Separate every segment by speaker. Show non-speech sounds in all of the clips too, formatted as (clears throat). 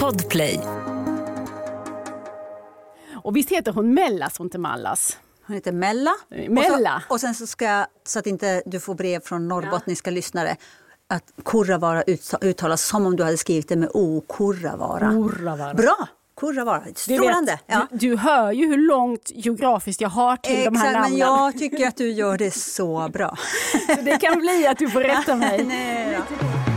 Speaker 1: Podplay.
Speaker 2: Och visst heter hon Mellas och inte Mallas?
Speaker 3: Hon heter Mella.
Speaker 2: Mella.
Speaker 3: Och, så, och sen så ska jag, så att inte du får brev från norrbottniska lyssnare, att Kurravara uttalas som om du hade skrivit det med O. Kurravara.
Speaker 2: Kurravara.
Speaker 3: Bra! Kurravara.
Speaker 2: Du,
Speaker 3: Strålande! Ja.
Speaker 2: du, du hör ju hur långt geografiskt jag har till de här
Speaker 3: Exakt,
Speaker 2: namnen.
Speaker 3: men jag tycker att du gör det så bra. (laughs)
Speaker 2: Så det kan bli att du får rätta mig. (laughs)
Speaker 3: Nej, då.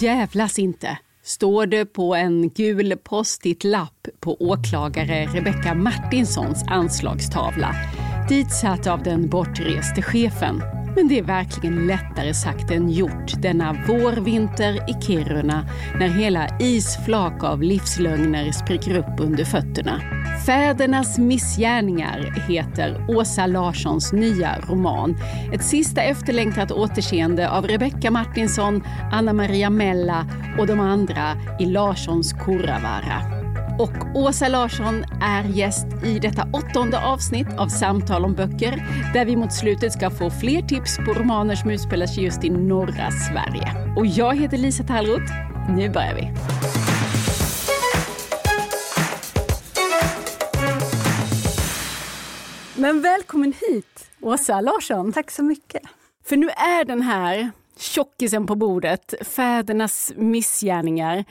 Speaker 2: Jävlas inte, står det på en gul post-it-lapp på åklagare Rebecka Martinssons anslagstavla. Ditsatt av den bortreste chefen. Men det är verkligen lättare sagt än gjort denna vårvinter i Kiruna när hela isflak av livslögner spricker upp under fötterna. Fädernas missgärningar heter Åsa Larssons nya roman. Ett sista efterlängtat återseende av Rebecka Martinsson, Anna Maria Mella och de andra i Larssons Kurravara. Och Åsa Larsson är gäst i detta åttonde avsnitt av Samtal om böcker där vi mot slutet ska få fler tips på romaner som utspelar sig just i norra Sverige. Och jag heter Lisa Tallroth. Nu börjar vi. Men välkommen hit, Åsa Larsson.
Speaker 3: Tack så mycket.
Speaker 2: För nu är den här tjockisen på bordet, fädernas missgärningar.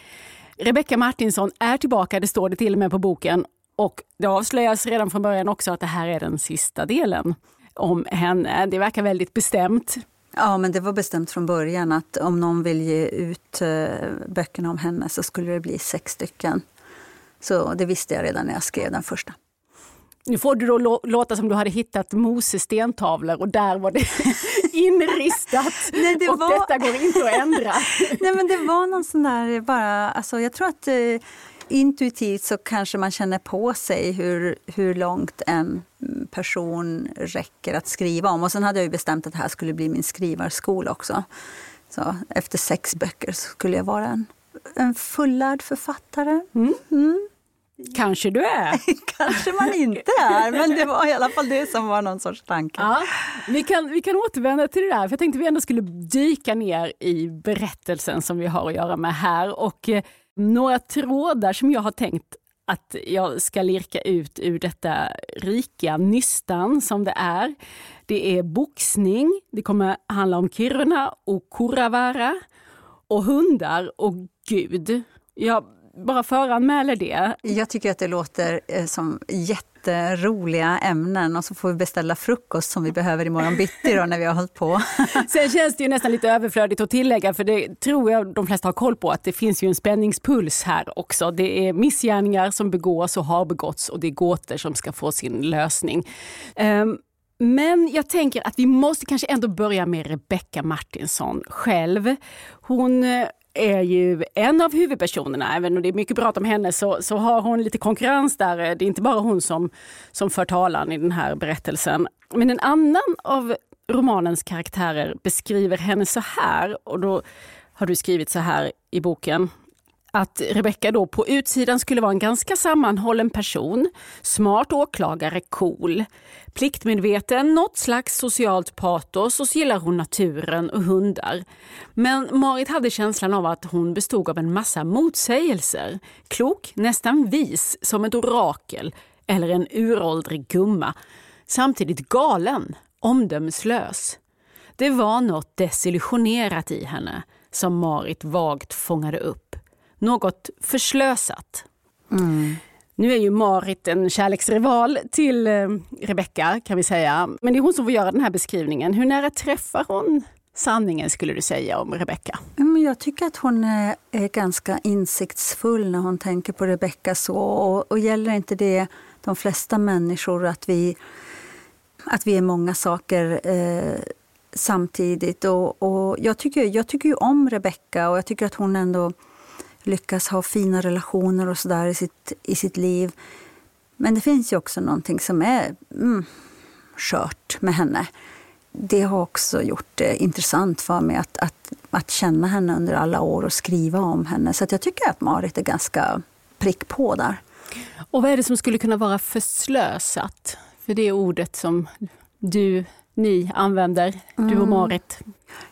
Speaker 2: Rebecka Martinsson är tillbaka, det står det till och med på boken. Och det avslöjas redan från början också att det här är den sista delen om henne. Det verkar väldigt bestämt.
Speaker 3: Ja, men det var bestämt från början att om någon vill ge ut eh, böckerna om henne så skulle det bli sex stycken. Så det visste jag redan när jag skrev den första.
Speaker 2: Nu får du då lå- låta som du hade hittat Moses stentavlor och där var det (laughs) inristat. (laughs)
Speaker 3: Nej, det
Speaker 2: och
Speaker 3: var-
Speaker 2: detta går inte att ändra. (laughs)
Speaker 3: Nej, men det var någon sån där bara, alltså jag tror att eh, intuitivt så kanske man känner på sig hur, hur långt en mm, person räcker att skriva om. Och sen hade jag bestämt att det här skulle bli min skrivarskola också. Så efter sex böcker skulle jag vara en, en fullärd författare.
Speaker 2: Kanske du är. (laughs)
Speaker 3: Kanske man inte är, men det var i alla fall det som var någon sorts tanke.
Speaker 2: Ja, vi, kan, vi kan återvända till det där, för jag tänkte vi ändå skulle dyka ner i berättelsen som vi har att göra med här. Och eh, några trådar som jag har tänkt att jag ska lirka ut ur detta rika nystan som det är. Det är boxning, det kommer handla om Kiruna och Kurravara och hundar och Gud. Jag bara föranmäler det.
Speaker 3: Jag tycker att det låter eh, som jätteroliga ämnen och så får vi beställa frukost som vi behöver imorgon bitti då när vi har hållit på. (laughs)
Speaker 2: Sen känns det ju nästan lite överflödigt att tillägga, för det tror jag de flesta har koll på, att det finns ju en spänningspuls här också. Det är missgärningar som begås och har begåtts och det är gåtor som ska få sin lösning. Ehm, men jag tänker att vi måste kanske ändå börja med Rebecka Martinsson själv. Hon eh, är ju en av huvudpersonerna, även om det är mycket prat om henne så, så har hon lite konkurrens där. Det är inte bara hon som, som för talan i den här berättelsen. Men en annan av romanens karaktärer beskriver henne så här, och då har du skrivit så här i boken att Rebecka då på utsidan skulle vara en ganska sammanhållen person, smart åklagare, cool, pliktmedveten, något slags socialt patos och så gillar hon naturen och hundar. Men Marit hade känslan av att hon bestod av en massa motsägelser. Klok, nästan vis, som ett orakel eller en uråldrig gumma. Samtidigt galen, omdömeslös. Det var något desillusionerat i henne som Marit vagt fångade upp. Något förslösat. Nu är ju Marit en kärleksrival till eh, Rebecka kan vi säga. Men det är hon som får göra den här beskrivningen. Hur nära träffar hon sanningen skulle du säga om Rebecka?
Speaker 3: Jag tycker att hon är, är ganska insiktsfull när hon tänker på Rebecka så. Och, och gäller inte det de flesta människor att vi, att vi är många saker eh, samtidigt? Och, och jag, tycker, jag tycker ju om Rebecka och jag tycker att hon ändå lyckas ha fina relationer och sådär i sitt, i sitt liv. Men det finns ju också någonting som är mm, skört med henne. Det har också gjort det intressant för mig att, att, att känna henne under alla år och skriva om henne. Så jag tycker att Marit är ganska prick på där.
Speaker 2: Och vad är det som skulle kunna vara förslösat? För det ordet som du, ni använder, du och mm. Marit.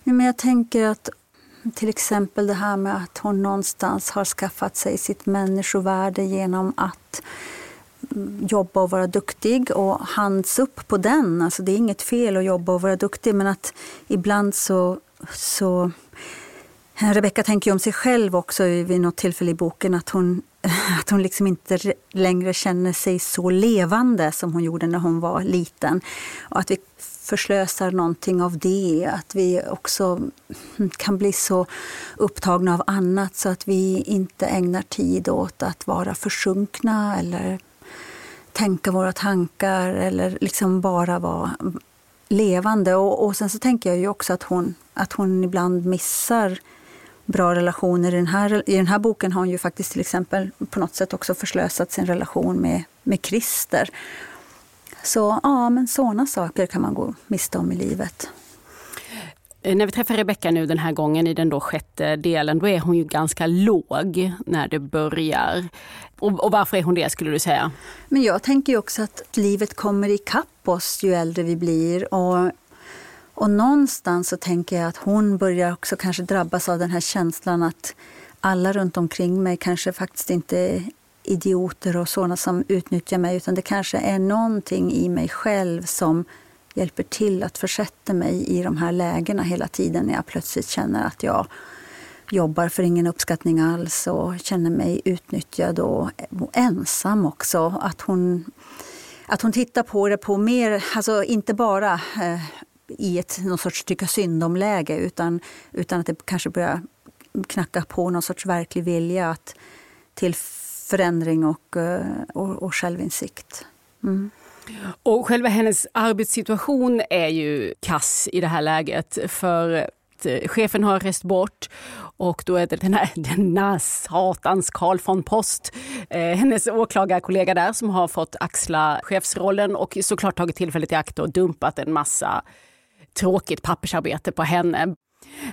Speaker 3: Ja, men jag tänker att till exempel det här med att hon någonstans har skaffat sig sitt människovärde genom att mm, jobba och vara duktig och hands upp på den. Alltså det är inget fel att jobba och vara duktig men att ibland så, så eh, Rebecka tänker om sig själv också vid något tillfälle i boken att hon, (laughs) att hon liksom inte längre känner sig så levande som hon gjorde när hon var liten. Och att vi förslösar någonting av det. Att vi också kan bli så upptagna av annat så att vi inte ägnar tid åt att vara försunkna eller tänka våra tankar eller liksom bara vara levande. Och, och sen så tänker jag ju också att hon, att hon ibland missar bra relationer. I den, här, I den här boken har hon ju faktiskt till exempel på något sätt också förslösat sin relation med, med Christer. Så ja, men sådana saker kan man gå miste om i livet.
Speaker 2: Eh, när vi träffar Rebecka nu den här gången i den då sjätte delen, då är hon ju ganska låg när det börjar. Och, och varför är hon det skulle du säga?
Speaker 3: Men jag tänker också att livet kommer ikapp oss ju äldre vi blir. Och, och någonstans så tänker jag att hon börjar också kanske drabbas av den här känslan att alla runt omkring mig kanske faktiskt inte idioter och sådana som utnyttjar mig utan det kanske är någonting i mig själv som hjälper till att försätta mig i de här lägena hela tiden när jag plötsligt känner att jag jobbar för ingen uppskattning alls och känner mig utnyttjad och, ensam också. Att hon, att hon tittar på det på mer, alltså inte bara eh, i ett någon sorts tycka synd om-läge utan, utan att det kanske börjar knacka på någon sorts verklig vilja att, till förändring och, eh, och, och självinsikt. Mm.
Speaker 2: Och själva hennes arbetssituation är ju kass i det här läget. För eh, chefen har rest bort och då är det den här (laughs) denna satans Karl von Post, eh, hennes åklagarkollega där som har fått axla chefsrollen och såklart tagit tillfället i akt och dumpat en massa tråkigt pappersarbete på henne.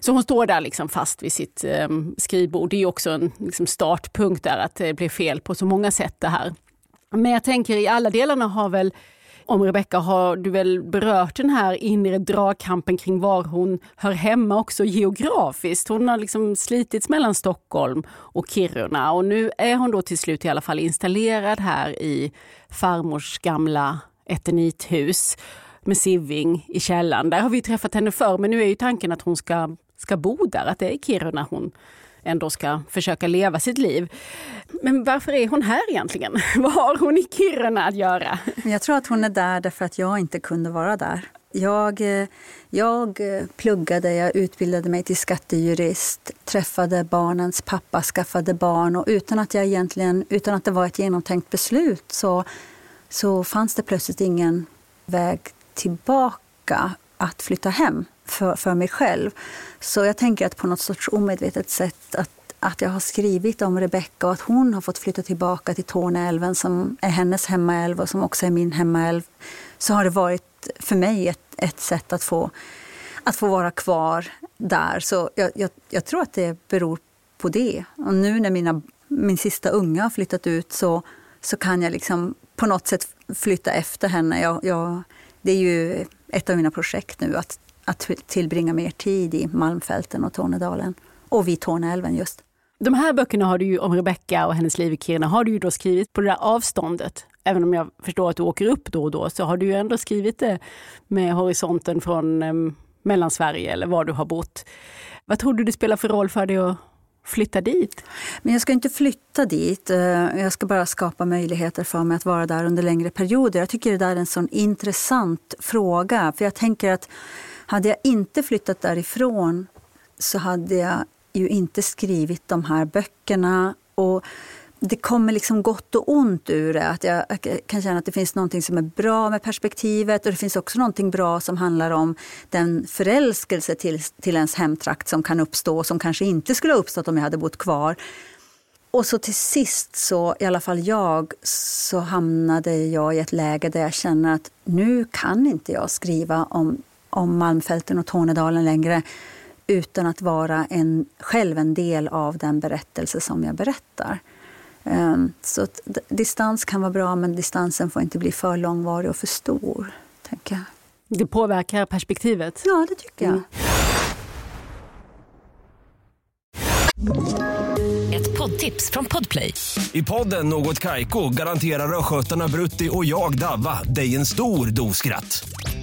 Speaker 2: Så hon står där liksom fast vid sitt eh, skrivbord. Det är också en liksom startpunkt där att det blir fel på så många sätt det här. Men jag tänker i alla delarna har väl om Rebecka har du väl berört den här inre dragkampen kring var hon hör hemma också geografiskt. Hon har liksom slitits mellan Stockholm och Kiruna och nu är hon då till slut i alla fall installerad här i farmors gamla eternithus med Siving i källaren. Där har vi träffat henne förr men nu är ju tanken att hon ska, ska bo där, att det är i Kiruna hon ändå ska försöka leva sitt liv. Men varför är hon här egentligen? (laughs) Vad har hon i Kiruna att göra?
Speaker 3: Jag tror att hon är där därför att jag inte kunde vara där. Jag, eh, jag eh, pluggade, jag utbildade mig till skattejurist, träffade barnens pappa, skaffade barn och utan att, jag egentligen, utan att det var ett genomtänkt beslut så, så fanns det plötsligt ingen väg tillbaka att flytta hem för, för mig själv. Så jag tänker att på något sorts omedvetet sätt att, att jag har skrivit om Rebecka och att hon har fått flytta tillbaka till Torneälven som är hennes hemmaälv och som också är min hemmaälv. Så har det varit för mig ett, ett sätt att få, att få vara kvar där. Så jag, jag, jag tror att det beror på det. Och nu när mina, min sista unga har flyttat ut så, så kan jag liksom på något sätt flytta efter henne. Jag, jag, det är ju ett av mina projekt nu, att, att tillbringa mer tid i Malmfälten och Tornedalen. Och vid Torneälven just.
Speaker 2: De här böckerna har du ju, om Rebecka och hennes liv i Kiruna har du ju då skrivit på det där avståndet. Även om jag förstår att du åker upp då och då så har du ju ändå skrivit det med horisonten från eh, Mellansverige eller var du har bott. Vad tror du det spelar för roll för dig att flytta dit?
Speaker 3: Men jag ska inte flytta dit. Eh, jag ska bara skapa möjligheter för mig att vara där under längre perioder. Jag tycker det där är en sån intressant fråga. För jag tänker att hade jag inte flyttat därifrån så hade jag ju inte skrivit de här böckerna. Och det kommer liksom gott och ont ur det. Att jag kan känna att det finns något som är bra med perspektivet och det finns också något bra som handlar om den förälskelse till, till ens hemtrakt som kan uppstå och som kanske inte skulle ha uppstått om jag hade bott kvar. Och så till sist, så, i alla fall jag, så hamnade jag i ett läge där jag känner att nu kan inte jag skriva om, om Malmfälten och Tornedalen längre utan att vara en, själv en del av den berättelse som jag berättar. Um, så att, distans kan vara bra, men distansen får inte bli för långvarig och för stor. Tänker jag.
Speaker 2: Det påverkar perspektivet?
Speaker 3: Ja, det tycker jag. Mm.
Speaker 1: Ett poddtips från Podplay.
Speaker 4: I podden Något Kaiko garanterar östgötarna Brutti och jag, Davva, dig en stor dos skratt.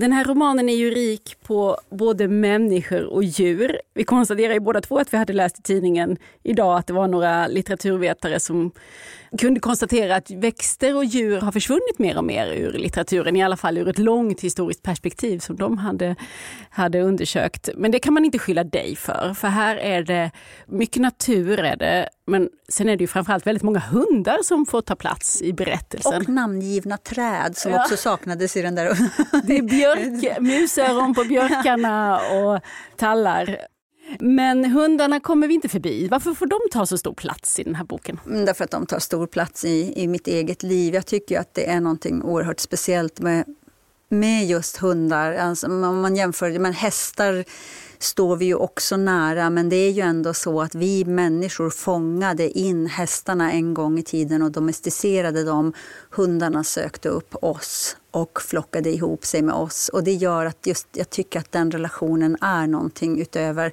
Speaker 2: Den här romanen är ju rik på både människor och djur. Vi konstaterar ju båda två att vi hade läst i tidningen idag att det var några litteraturvetare som kunde konstatera att växter och djur har försvunnit mer och mer ur litteraturen, i alla fall ur ett långt historiskt perspektiv som de hade, hade undersökt. Men det kan man inte skylla dig för, för här är det mycket natur är det, men sen är det ju framförallt väldigt många hundar som får ta plats i berättelsen.
Speaker 3: Och namngivna träd som ja. också saknades i den där.
Speaker 2: det är björk, (laughs) musöron på björkarna och tallar. Men hundarna kommer vi inte förbi. Varför får de ta så stor plats i den här boken?
Speaker 3: Mm, därför att de tar stor plats i, i mitt eget liv. Jag tycker att det är någonting oerhört speciellt med, med just hundar. Alltså, om man jämför med hästar står vi ju också nära men det är ju ändå så att vi människor fångade in hästarna en gång i tiden och domesticerade dem. Hundarna sökte upp oss och flockade ihop sig med oss. Och det gör att just, jag tycker att den relationen är någonting utöver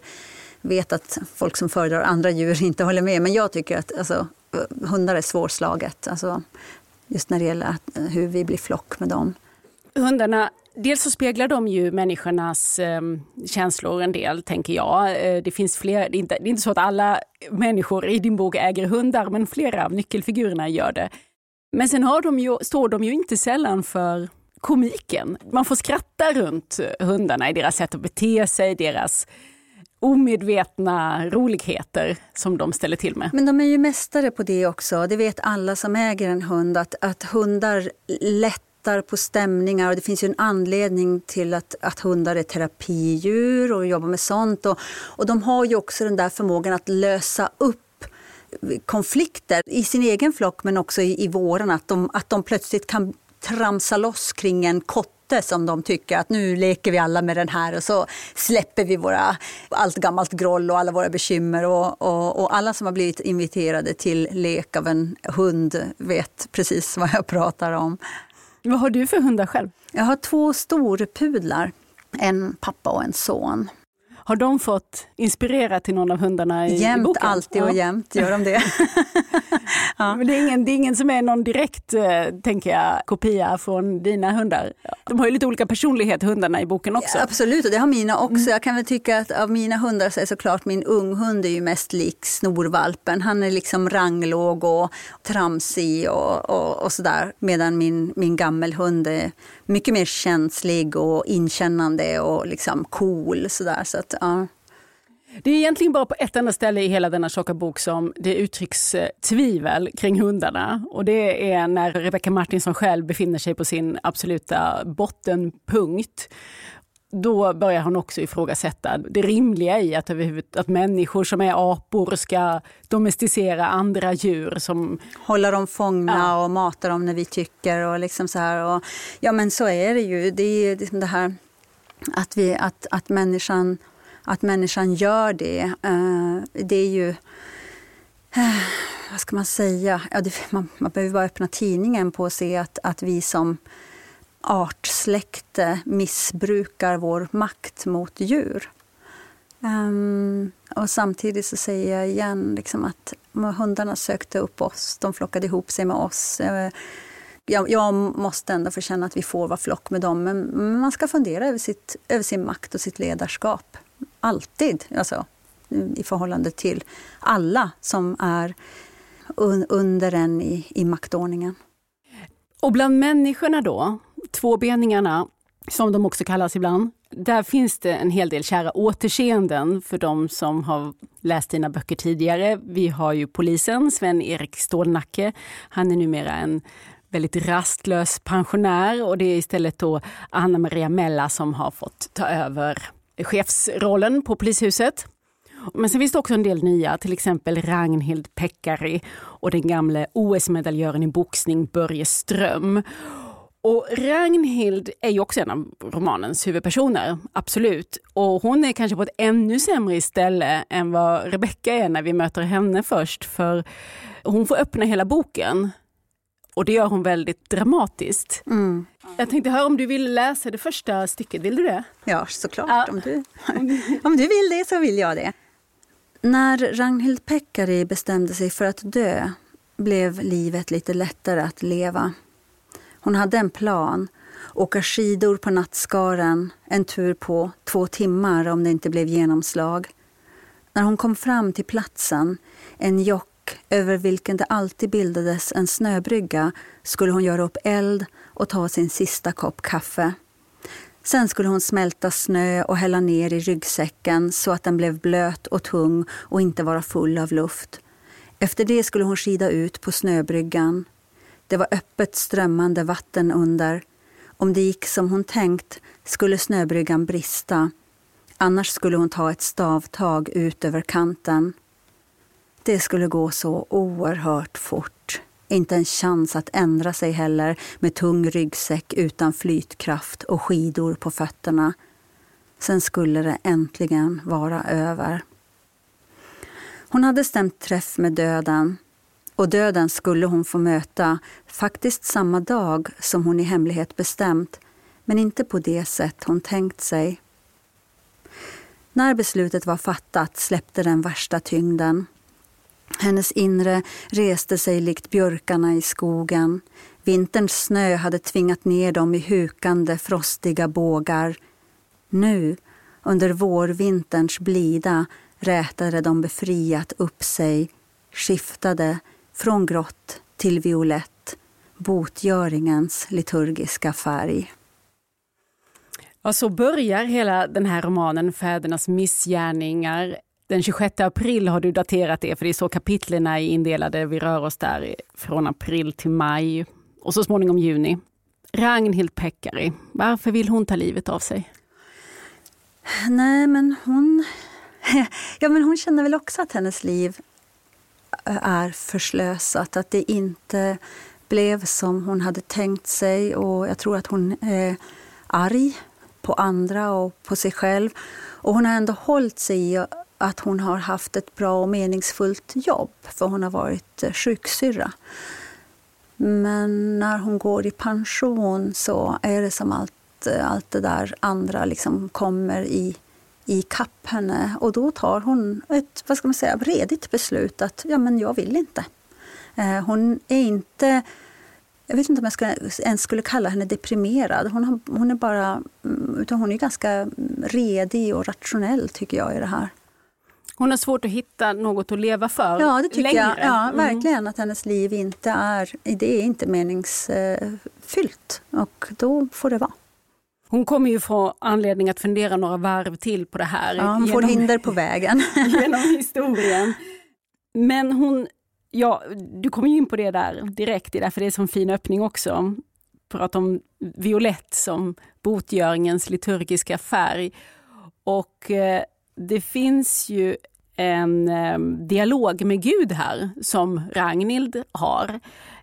Speaker 3: Jag vet att folk som föredrar andra djur (laughs) inte håller med, men jag tycker att alltså, hundar är svårslaget. Alltså, just när det gäller att, eh, hur vi blir flock med dem.
Speaker 2: Hundarna Dels så speglar de ju människornas eh, känslor en del, tänker jag. Eh, det, finns fler, det, är inte, det är inte så att alla människor i din bok äger hundar, men flera av nyckelfigurerna gör det. Men sen har de ju, står de ju inte sällan för komiken. Man får skratta runt eh, hundarna i deras sätt att bete sig, deras omedvetna roligheter som de ställer till med.
Speaker 3: Men de är ju mästare på det också. Det vet alla som äger en hund att, att hundar lättar på stämningar och det finns ju en anledning till att, att hundar är terapidjur och jobbar med sånt. Och, och de har ju också den där förmågan att lösa upp konflikter i sin egen flock men också i, i våren. Att de, att de plötsligt kan tramsa loss kring en kotte som de tycker att nu leker vi alla med den här och så släpper vi våra, allt gammalt groll och alla våra bekymmer. Och, och, och alla som har blivit inviterade till lek av en hund vet precis vad jag pratar om.
Speaker 2: Vad har du för hundar själv?
Speaker 3: Jag har två storpudlar, en pappa och en son.
Speaker 2: Har de fått inspirera till någon av hundarna i,
Speaker 3: jämt,
Speaker 2: i boken?
Speaker 3: alltid och ja. jämt gör de det. (laughs)
Speaker 2: ja. Men det är, ingen, det är ingen som är någon direkt eh, tänker jag, kopia från dina hundar? De har ju lite olika personlighet, hundarna i boken också.
Speaker 3: Ja, absolut, och det har mina också. Mm. Jag kan väl tycka att av mina hundar så är såklart min unghund är ju mest lik snorvalpen. Han är liksom ranglåg och tramsig och, och, och sådär. Medan min, min gammelhund är mycket mer känslig och inkännande och liksom cool. Sådär. Så att, ja.
Speaker 2: Det är egentligen bara på ett enda ställe i hela denna tjocka bok som det uttrycks eh, tvivel kring hundarna. Och det är när Rebecca Martinsson själv befinner sig på sin absoluta bottenpunkt. Då börjar hon också ifrågasätta det rimliga i att, att människor som är apor ska domesticera andra djur. Som...
Speaker 3: Hålla dem fångna ja. och mata dem när vi tycker. Och liksom så här. Och, ja men så är det ju. Det är liksom det här att, vi, att, att människan att människan gör det, eh, det är ju... Eh, vad ska man säga? Ja, det, man, man behöver bara öppna tidningen på att se att, att vi som artsläkte missbrukar vår makt mot djur. Um, och samtidigt så säger jag igen liksom att hundarna sökte upp oss, de flockade ihop sig med oss. Eh, jag, jag måste ändå få känna att vi får vara flock med dem, men man ska fundera över, sitt, över sin makt och sitt ledarskap alltid, alltså, i förhållande till alla som är un under en i, i maktordningen.
Speaker 2: Och bland människorna då, tvåbeningarna, som de också kallas ibland, där finns det en hel del kära återseenden för de som har läst dina böcker tidigare. Vi har ju polisen, Sven-Erik Stålnacke. Han är numera en väldigt rastlös pensionär och det är istället då Anna Maria Mella som har fått ta över chefsrollen på polishuset. Men sen finns det också en del nya, till exempel Ragnhild Pekkari och den gamle OS-medaljören i boxning Börje Ström. Och Ragnhild är ju också en av romanens huvudpersoner, absolut. Och hon är kanske på ett ännu sämre ställe än vad Rebecka är när vi möter henne först. För hon får öppna hela boken och det gör hon väldigt dramatiskt.
Speaker 3: Mm.
Speaker 2: Jag tänkte höra om du vill läsa det första stycket, vill du det?
Speaker 3: Ja, såklart.
Speaker 2: Ja.
Speaker 3: Om, du, om du (laughs) vill det så vill jag det. När Ragnhild Pekkari bestämde sig för att dö blev livet lite lättare att leva. Hon hade en plan. Åka skidor på nattskaren, en tur på två timmar om det inte blev genomslag. När hon kom fram till platsen, en jock över vilken det alltid bildades en snöbrygga, skulle hon göra upp eld och ta sin sista kopp kaffe. Sen skulle hon smälta snö och hälla ner i ryggsäcken så att den blev blöt och tung och inte vara full av luft. Efter det skulle hon skida ut på snöbryggan. Det var öppet strömmande vatten under. Om det gick som hon tänkt skulle snöbryggan brista. Annars skulle hon ta ett stavtag ut över kanten. Det skulle gå så oerhört fort. Inte en chans att ändra sig heller med tung ryggsäck utan flytkraft och skidor på fötterna. Sen skulle det äntligen vara över. Hon hade stämt träff med döden och döden skulle hon få möta faktiskt samma dag som hon i hemlighet bestämt men inte på det sätt hon tänkt sig. När beslutet var fattat släppte den värsta tyngden. Hennes inre reste sig likt björkarna i skogen. Vinterns snö hade tvingat ner dem i hukande, frostiga bågar. Nu, under vårvinterns blida, rätade de befriat upp sig, skiftade från grått till violett, botgöringens liturgiska färg.
Speaker 2: Ja, så börjar hela den här romanen Fädernas missgärningar. Den 26 april har du daterat det, för det är så kapitlen är indelade. Vi rör oss där från april till maj och så småningom juni. Ragnhild Pekkari, varför vill hon ta livet av sig?
Speaker 3: Nej, men hon... (laughs) Ja, men hon känner väl också att hennes liv är förslösat. Att det inte blev som hon hade tänkt sig. Och Jag tror att hon är arg på andra och på sig själv. Och hon har ändå hållit sig i att hon har haft ett bra och meningsfullt jobb, för hon har varit eh, sjuksyrra. Men när hon går i pension så är det som allt, eh, allt det där andra liksom kommer i, i kapp henne. Och då tar hon ett vad ska man säga, redigt beslut att ja, men jag vill inte. Eh, hon är inte jag vet inte om jag skulle, ens skulle kalla henne deprimerad. Hon, har, hon är bara utan hon är ganska redig och rationell tycker jag i det här.
Speaker 2: Hon har svårt att hitta något att leva för
Speaker 3: Ja, det tycker
Speaker 2: längre.
Speaker 3: jag. Ja,
Speaker 2: Mm.
Speaker 3: verkligen. Att hennes liv inte är, det är inte meningsfyllt. Och då får det vara.
Speaker 2: Hon kommer ju få anledning att fundera några varv till på det här.
Speaker 3: Ja, hon får
Speaker 2: genom-
Speaker 3: hinder på vägen. (laughs)
Speaker 2: genom historien. Men hon, ja, du kommer in på det där direkt, därför det är en sån fin öppning också. Prata om violett som botgöringens liturgiska färg. Och eh, det finns ju en eh, dialog med Gud här som Ragnhild har.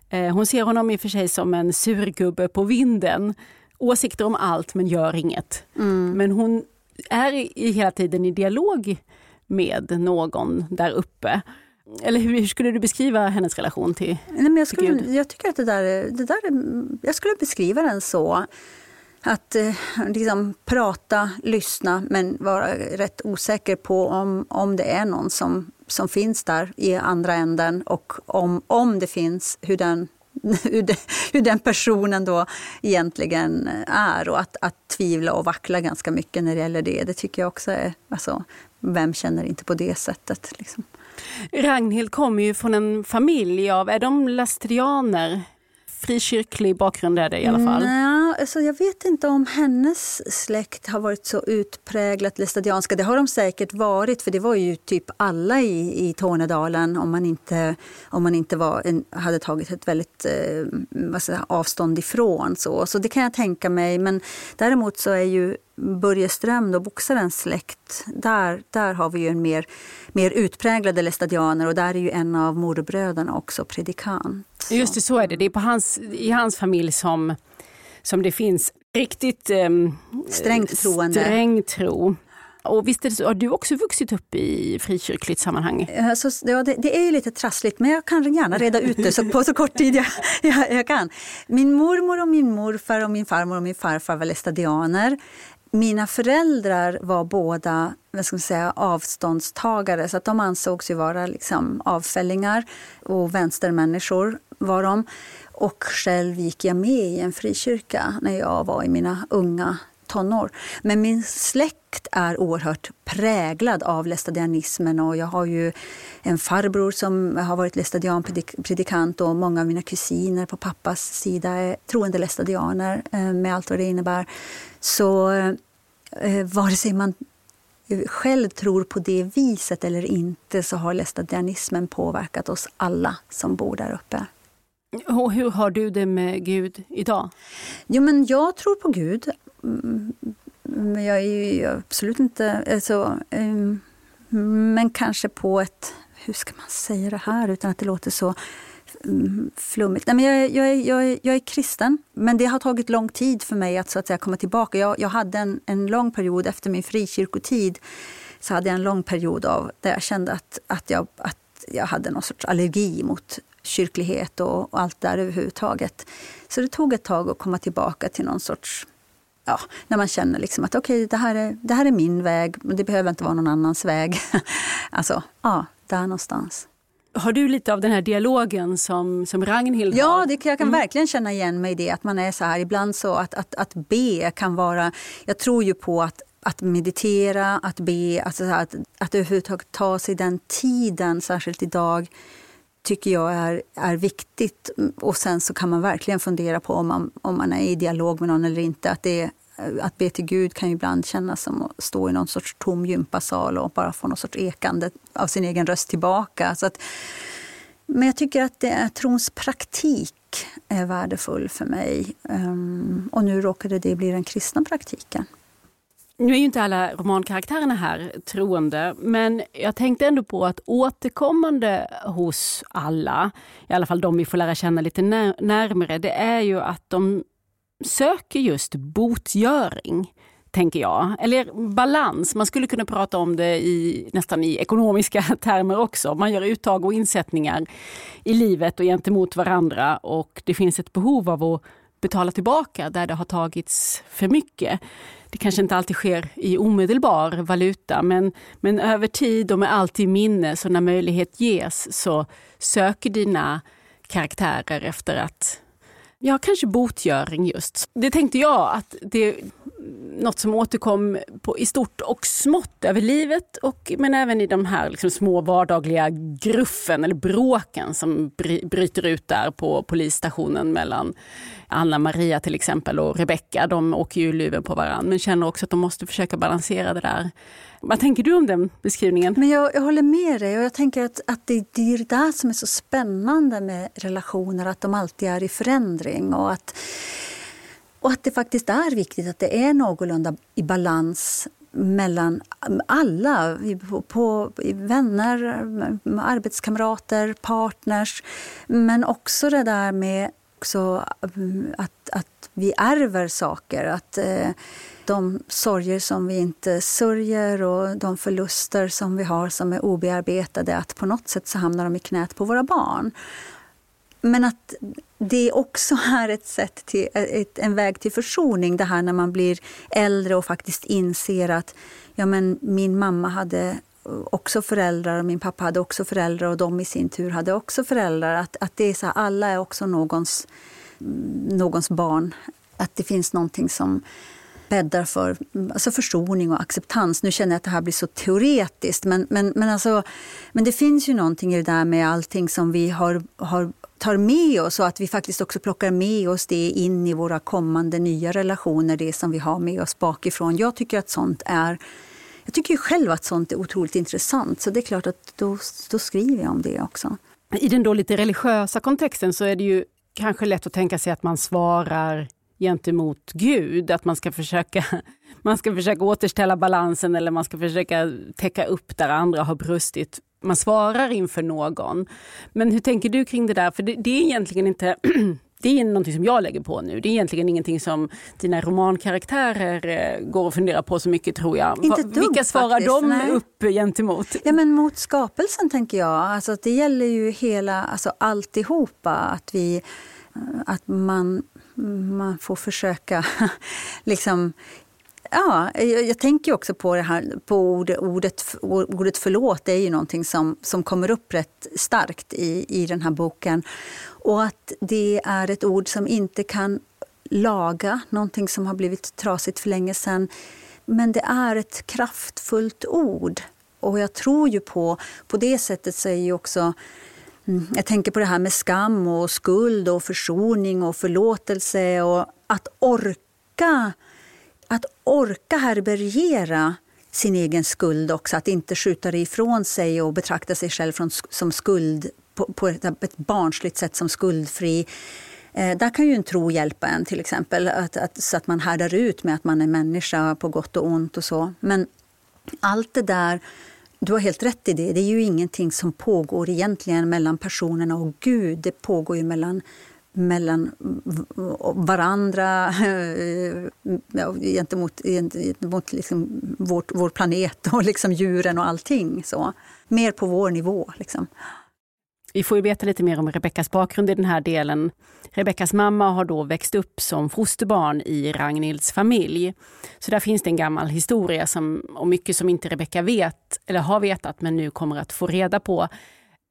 Speaker 2: Eh, hon ser honom i och för sig som en surgubbe på vinden. Åsikter om allt men gör inget. Men hon är i, hela tiden i dialog med någon där uppe. Eller hur, hur skulle du beskriva hennes relation till
Speaker 3: Nej, men jag, skulle,
Speaker 2: Gud.
Speaker 3: jag tycker att det där, är- det där är, jag skulle beskriva den så att eh, liksom prata, lyssna men vara rätt osäker på om, om det är någon som, som finns där i andra änden och om, om det finns, hur den, (laughs) hur, hur den personen då egentligen är. Och att, att tvivla och vackla ganska mycket när det gäller det, det tycker jag också är... Alltså, vem känner inte på det sättet? Liksom.
Speaker 2: Ragnhild kommer ju från en familj av, är de lastrianer? Frikyrklig bakgrund är det i alla fall.
Speaker 3: Mm, Nej, alltså jag vet inte om hennes släkt har varit så utpräglat lästadianska. Det har de säkert varit, för det var ju typ alla i, i Tornedalen om man inte, om man inte var en, hade tagit ett väldigt eh, vad säger, avstånd ifrån. Så. så det kan jag tänka mig. Men däremot så är ju Börje Ström, då, boxarens släkt, där, där har vi ju en mer, mer utpräglade lästadianer och där är ju en av morbröderna också predikant.
Speaker 2: Just det, så är det. Det är på hans, i hans familj som, som det finns riktigt eh,
Speaker 3: strängt troende.
Speaker 2: Sträng tro. Och visst så, har du också vuxit upp i frikyrkligt sammanhang?
Speaker 3: Alltså, ja, det, det, är ju lite trassligt men jag kan gärna reda ut det så, på så kort tid jag, jag, jag, kan. Min mormor och min morfar och min farmor och min farfar var lästadianer. Mina föräldrar var båda vad ska man säga, avståndstagare så att de ansågs ju vara liksom avfällingar och vänstermänniskor var de. Och själv gick jag med i en frikyrka när jag var i mina unga tonår. Men min släkt är oerhört präglad av lästadianismen och jag har ju en farbror som har varit lästadianpredikant och många av mina kusiner på pappas sida är troende lästadianer eh, med allt vad det innebär. Så eh, vare sig man själv tror på det viset eller inte så har lästadianismen påverkat oss alla som bor där uppe.
Speaker 2: Och hur har du det med Gud idag?
Speaker 3: Jo, men jag tror på Gud. Mm, men jag är ju absolut inte... Alltså, um, men kanske på ett... Hur ska man säga det här utan att det låter så mm, flummigt? Nej, men jag, jag, jag, jag, är kristen, men det har tagit lång tid för mig att, så att säga, komma tillbaka. Jag, jag hade en, en lång period efter min frikyrkotid så hade jag en lång period av där jag kände att, att, jag, att jag hade någon sorts allergi mot kyrklighet och, och allt där överhuvudtaget. Så det tog ett tag att komma tillbaka till någon sorts ja, när man känner liksom att okej, okay, det, här är, det här är min väg, men det behöver inte vara någon annans väg. (laughs) alltså, ja, där någonstans.
Speaker 2: Har du lite av den här dialogen som, som Ragnhild
Speaker 3: ja, har? Ja, jag kan mm. verkligen känna igen mig i det. Att man är så här, ibland så att, att, att be kan vara... Jag tror ju på att att meditera, att be, att, att, att överhuvudtaget ta sig den tiden, särskilt idag, tycker jag är, är viktigt. Och sen så kan man verkligen fundera på om man, om man är i dialog med någon eller inte. Att, det, att be till Gud kan ju ibland kännas som att stå i någon sorts tom gympasal och bara få någon sorts ekande av sin egen röst tillbaka. Så att, men jag tycker att det är, trons praktik är värdefull för mig. Um, och nu råkade det bli den kristna praktiken.
Speaker 2: Nu är ju inte alla romankaraktärerna här troende, men jag tänkte ändå på att återkommande hos alla, i alla fall de vi får lära känna lite när närmare, det är ju att de söker just botgöring tänker jag. Eller balans, man skulle kunna prata om det i, nästan i ekonomiska (laughs) termer också. Man gör uttag och insättningar i livet och gentemot varandra och det finns ett behov av att betala tillbaka där det har tagits för mycket. Det kanske inte alltid sker i omedelbar valuta men, men över tid och med allt i minne så när möjlighet ges så söker dina karaktärer efter att Ja, kanske botgöring just. Det tänkte jag att det något som återkom på, i stort och smått över livet, och, men även i de här liksom, små vardagliga gruffen eller bråken som bryter ut där på polisstationen mellan Anna Maria till exempel och Rebecka. De åker ju luven på varandra men känner också att de måste försöka balansera det där. Vad tänker du om den beskrivningen?
Speaker 3: Men jag, jag håller med dig och jag tänker att, att det, det är det där som är så spännande med relationer, att de alltid är i förändring och att och att det faktiskt är viktigt att det är någorlunda i balans mellan alla, på, på, vänner, arbetskamrater, partners. Men också det där med också att, att vi ärver saker. Att eh, de sorger som vi inte sörjer och de förluster som vi har som är obearbetade, att på något sätt så hamnar de i knät på våra barn. Men att det också är ett sätt till, ett, en väg till försoning. Det här när man blir äldre och faktiskt inser att ja, men min mamma hade också föräldrar och min pappa hade också föräldrar och de i sin tur hade också föräldrar. Att, att det är så här, alla är också någons, någons barn. Att det finns någonting som bäddar för alltså försoning och acceptans. Nu känner jag att det här blir så teoretiskt men, men, men, alltså, men det finns ju någonting i det där med allting som vi har, har tar med oss och att vi faktiskt också plockar med oss det in i våra kommande nya relationer, det som vi har med oss bakifrån. Jag tycker att sånt är jag tycker ju själv att sånt är otroligt intressant, så det är klart att då, då skriver jag om det också.
Speaker 2: I den då lite religiösa kontexten så är det ju kanske lätt att tänka sig att man svarar gentemot Gud, att man ska försöka (laughs) man ska försöka återställa balansen eller man ska försöka täcka upp där andra har brustit. Man svarar inför någon. Men hur tänker du kring det där? För det, det är egentligen inte (clears throat) det är någonting som jag lägger på nu. Det är egentligen ingenting som dina romankaraktärer eh, går och funderar på så mycket tror jag.
Speaker 3: Inte dugg,
Speaker 2: Vilka svarar
Speaker 3: faktiskt,
Speaker 2: de
Speaker 3: nej.
Speaker 2: upp gentemot?
Speaker 3: Ja, men mot skapelsen tänker jag. Alltså, det gäller ju hela, alltså alltihopa. Att, vi, att man, man får försöka (laughs) liksom Ja, jag, jag tänker också på det här på ordet, ordet, ordet förlåt. Det är ju någonting som, som kommer upp rätt starkt i, i den här boken. Och att det är ett ord som inte kan laga någonting som har blivit trasigt för länge sedan. Men det är ett kraftfullt ord. Och jag tror ju på, på det sättet så är ju också Mm. jag tänker på det här med skam och skuld och försoning och förlåtelse och att orka att orka härbärgera sin egen skuld också, att inte skjuta det ifrån sig och betrakta sig själv från, som skuld på, på ett, ett barnsligt sätt som skuldfri. Eh, där kan ju en tro hjälpa en till exempel, att, att, så att man härdar ut med att man är människa på gott och ont och så. Men allt det där, du har helt rätt i det, det är ju ingenting som pågår egentligen mellan personerna och Gud. Det pågår ju mellan mellan varandra eh, gentemot, gentemot liksom vårt, vår planet och liksom djuren och allting. Så. Mer på vår nivå. Liksom.
Speaker 2: Vi får ju veta lite mer om Rebeckas bakgrund i den här delen. Rebeckas mamma har då växt upp som fosterbarn i Ragnhilds familj. Så där finns det en gammal historia som, och mycket som inte Rebecka vet, eller har vetat, men nu kommer att få reda på.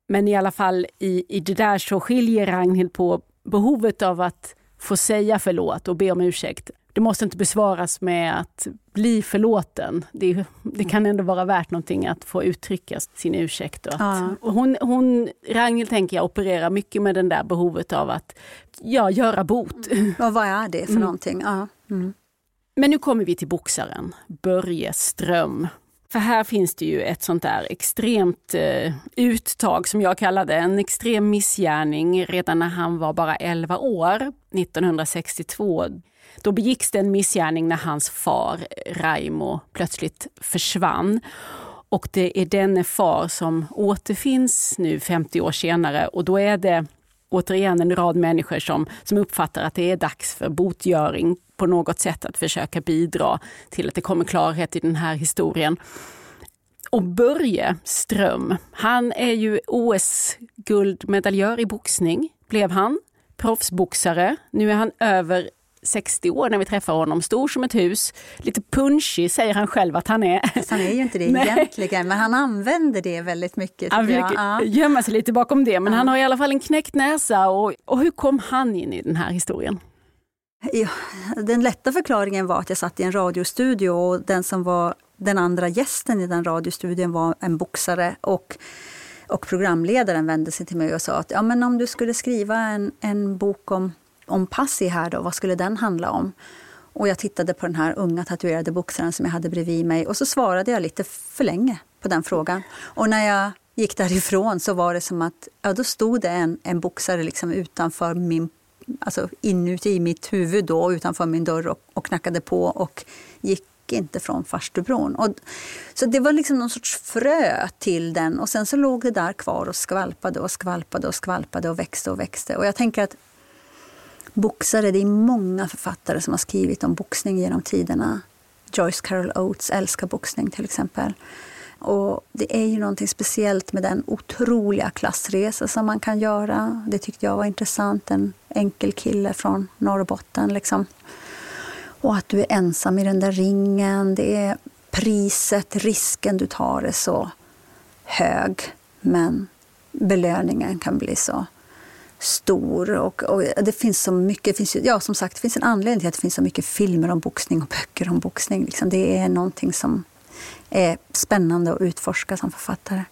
Speaker 2: Men i alla fall i, i det där så skiljer Ragnhild på behovet av att få säga förlåt och be om ursäkt, det måste inte besvaras med att bli förlåten. Det, det kan ändå vara värt någonting att få uttrycka sin ursäkt. Och att,
Speaker 3: Ja.
Speaker 2: hon, hon, Ragnhild tänker jag opererar mycket med det där behovet av att ja, göra bot.
Speaker 3: Och vad är det för någonting? Ja. Mm.
Speaker 2: Men nu kommer vi till boxaren, Börje Ström. För här finns det ju ett sånt där extremt eh, uttag som jag kallar det, en extrem missgärning redan när han var bara 11 år, 1962. Då begicks det en missgärning när hans far Raimo plötsligt försvann. Och det är denne far som återfinns nu 50 år senare och då är det återigen en rad människor som, som uppfattar att det är dags för botgöring på något sätt att försöka bidra till att det kommer klarhet i den här historien. Och Börje Ström, han är ju OS-guldmedaljör i boxning, blev han. Proffsboxare. Nu är han över 60 år när vi träffar honom, stor som ett hus. Lite punchig säger han själv att han är.
Speaker 3: Fast han är ju inte det (laughs)
Speaker 2: Nej.
Speaker 3: egentligen, men han använder det väldigt mycket.
Speaker 2: Han försöker
Speaker 3: Ja.
Speaker 2: gömma sig lite bakom det, men
Speaker 3: Ja.
Speaker 2: han har i alla fall en knäckt näsa. Och, och hur kom han in i den här historien?
Speaker 3: Ja, den lätta förklaringen var att jag satt i en radiostudio och den som var den andra gästen i den radiostudion var en boxare. Och, och programledaren vände sig till mig och sa att ja, men om du skulle skriva en, en bok om, om Passi här då, vad skulle den handla om? Och jag tittade på den här unga tatuerade boxaren som jag hade bredvid mig och så svarade jag lite för länge på den frågan. Och när jag gick därifrån så var det som att ja, då stod det en, en boxare liksom utanför min alltså inuti mitt huvud då, utanför min dörr och, och knackade på och gick inte från farstubron. Och, så det var liksom någon sorts frö till den och sen så låg det där kvar och skvalpade och skvalpade och skvalpade och växte och växte. Och jag tänker att boxare, det är många författare som har skrivit om boxning genom tiderna. Joyce Carol Oates älskar boxning till exempel. Och det är ju någonting speciellt med den otroliga klassresa som man kan göra. Det tyckte jag var intressant. En enkel kille från Norrbotten. Liksom. Och att du är ensam i den där ringen. Det är priset, risken du tar är så hög. Men belöningen kan bli så stor. Och, och det finns så mycket, det finns, ju- ja som sagt, det finns en anledning till att det finns så mycket filmer om boxning och böcker om boxning. Liksom. Det är någonting som är spännande att utforska som författare.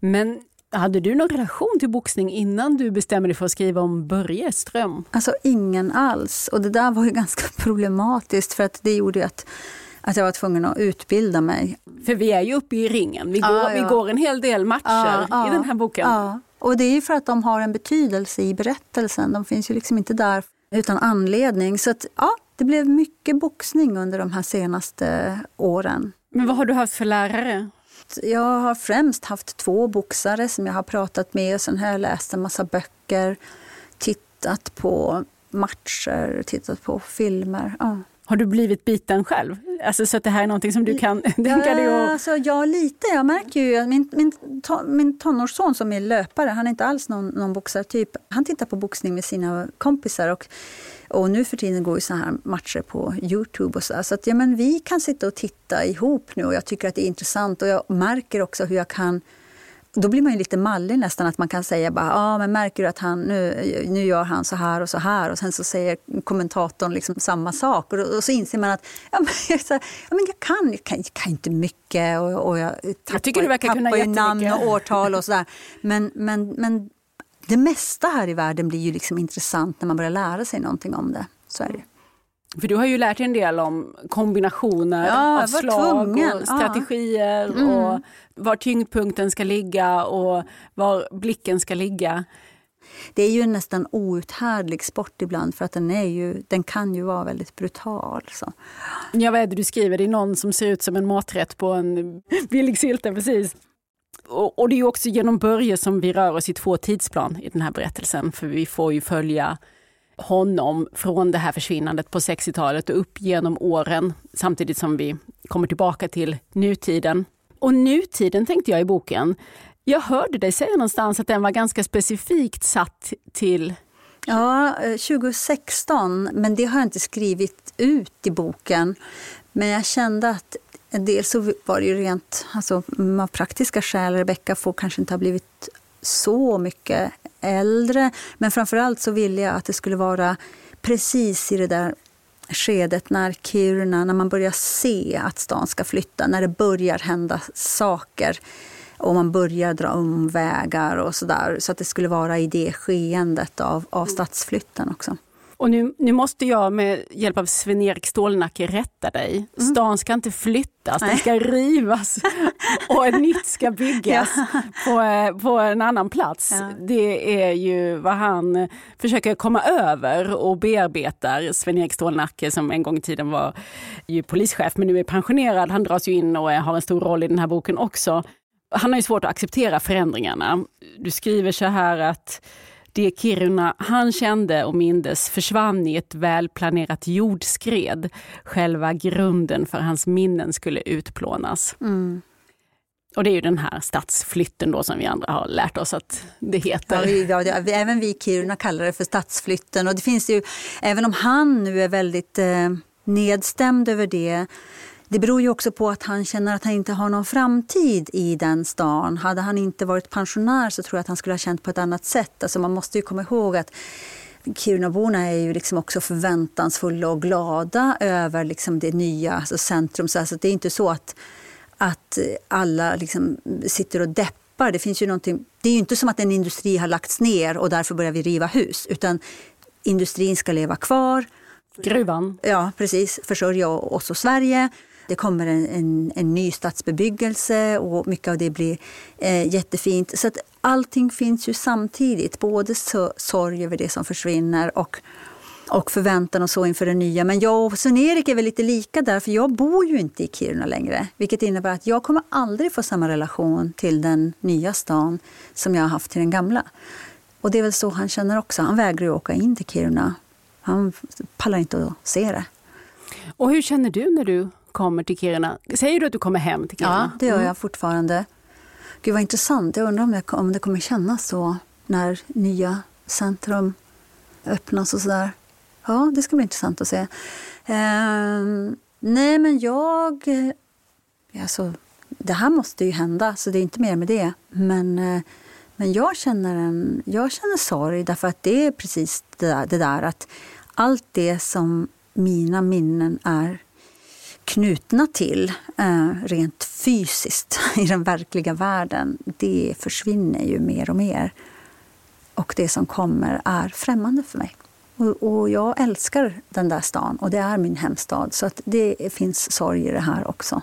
Speaker 2: Men Hade du någon relation till boxning innan du bestämde dig för att skriva om Börje Ström?
Speaker 3: Alltså ingen alls. Och det där var ju (laughs) ganska problematiskt för att det gjorde att, att jag var tvungen att utbilda mig.
Speaker 2: För vi är ju uppe i ringen. Vi går,
Speaker 3: Ja, ja.
Speaker 2: Vi går en hel del matcher i den här boken.
Speaker 3: Och det är ju för att de har en betydelse i berättelsen. De finns ju liksom inte där utan anledning. Så att, ja, det blev mycket boxning under de här senaste åren.
Speaker 2: Men vad har du haft för lärare?
Speaker 3: Jag har främst haft två boxare som jag har pratat med och sen har jag läst en massa böcker, tittat på matcher, tittat på filmer. Ja.
Speaker 2: Har du blivit biten själv? Alltså, så att det här är någonting som du kan (laughs) tänka dig
Speaker 3: Ja,
Speaker 2: att...
Speaker 3: alltså, ja, lite. Jag märker ju att min, min, to, min tonårsson som är löpare, han är inte alls någon, någon boxartyp. Han tittar på boxning med sina kompisar och, och nu för tiden går ju sådana här matcher på Youtube och så. Så att, ja, men vi kan sitta och titta ihop nu och jag tycker att det är intressant och jag märker också hur jag kan då blir man ju lite mallig nästan, att man kan säga bara, ja men märker du att han, nu, nu gör han så här och så här och sen så säger kommentatorn liksom samma sak och, då, och så inser man att ja, men, jag, så ja, men jag, kan, jag, kan, jag kan inte mycket och, och jag tappar,
Speaker 2: tycker du verkar kunna
Speaker 3: tappar ju namn och årtal och sådär. Men, men, men det mesta här i världen blir ju liksom intressant när man börjar lära sig någonting om det. Så är det.
Speaker 2: För du har ju lärt dig en del om kombinationer
Speaker 3: Ja,
Speaker 2: av slag
Speaker 3: tvungen.
Speaker 2: och
Speaker 3: Ja.
Speaker 2: strategier och var tyngdpunkten ska ligga och var blicken ska ligga.
Speaker 3: Det är ju en nästan outhärdlig sport ibland för att den, är ju, den kan ju vara väldigt brutal. Så.
Speaker 2: Jag vet, du skriver, det är någon som ser ut som en maträtt på en billig sylte. Precis. Och, och det är också genom Börje som vi rör oss i två tidsplan i den här berättelsen. För vi får ju följa honom från det här försvinnandet på 60-talet och upp genom åren samtidigt som vi kommer tillbaka till nutiden. Och nutiden tänkte jag i boken, jag hörde dig säga någonstans att den var ganska specifikt satt till
Speaker 3: Ja, eh, 2016, men det har jag inte skrivit ut i boken. Men jag kände att dels så var det ju rent alltså, av praktiska skäl. Rebecka får kanske inte ha blivit så mycket äldre. Men framförallt så ville jag att det skulle vara precis i det där skedet när Kiruna, när man börjar se att stan ska flytta, när det börjar hända saker och man börjar dra om vägar och sådär. Så att det skulle vara i det skeendet av, av stadsflytten också.
Speaker 2: Och nu, nu måste jag med hjälp av Sven-Erik Stålnacke rätta dig. Stan ska inte flyttas, den ska rivas (laughs) och ett nytt ska byggas på, eh, på en annan plats.
Speaker 3: Ja.
Speaker 2: Det är ju vad han försöker komma över och bearbetar. Sven-Erik Stålnacke som en gång i tiden var ju polischef men nu är pensionerad. Han dras ju in och har en stor roll i den här boken också. Han har ju svårt att acceptera förändringarna. Du skriver så här att det Kiruna han kände och mindes försvann i ett välplanerat jordskred. Själva grunden för hans minnen skulle utplånas. Och det är ju den här stadsflytten då som vi andra har lärt oss att det heter.
Speaker 3: Ja, vi, ja, det- även vi i Kiruna kallar det för stadsflytten. Och det finns ju, även om han nu är väldigt eh, nedstämd över det det beror ju också på att han känner att han inte har någon framtid i den stan. Hade han inte varit pensionär så tror jag att han skulle ha känt på ett annat sätt. Alltså man måste ju komma ihåg att Kirunaborna är ju liksom också förväntansfulla och glada över liksom det nya alltså centrum. Så alltså det är inte så att, att alla liksom sitter och deppar. Det, finns ju någonting, det är ju inte som att en industri har lagts ner och därför börjar vi riva hus. Utan industrin ska leva kvar.
Speaker 2: Gruvan.
Speaker 3: Ja, precis. Försörja oss och Sverige. Det kommer en, en, en ny stadsbebyggelse och mycket av det blir eh, jättefint. Så att allting finns ju samtidigt. Både så, sorg över det som försvinner och, och förväntan och så inför det nya. Men jag och Sven-Erik är väl lite lika där, för jag bor ju inte i Kiruna längre. Vilket innebär att jag kommer aldrig få samma relation till den nya stan som jag har haft till den gamla. Och det är väl så han känner också. Han vägrar ju åka in till Kiruna. Han pallar inte att se det.
Speaker 2: Och hur känner du när du kommer till Kiruna? Säger du att du kommer hem till Kiruna?
Speaker 3: Ja, det gör jag fortfarande. Gud vad intressant. Jag undrar om det, om det kommer kännas så när nya centrum öppnas och sådär. Ja, det ska bli intressant att se. Ehm, nej, men jag... eh, Alltså, det här måste ju hända, så det är inte mer med det. Men, eh, men jag, känner en, jag känner sorg, därför att det är precis det där, det där att allt det som mina minnen är knutna till eh, rent fysiskt (laughs) i den verkliga världen, det försvinner ju mer och mer. Och det som kommer är främmande för mig. Och, och jag älskar den där stan och det är min hemstad. Så att det finns sorg i det här också.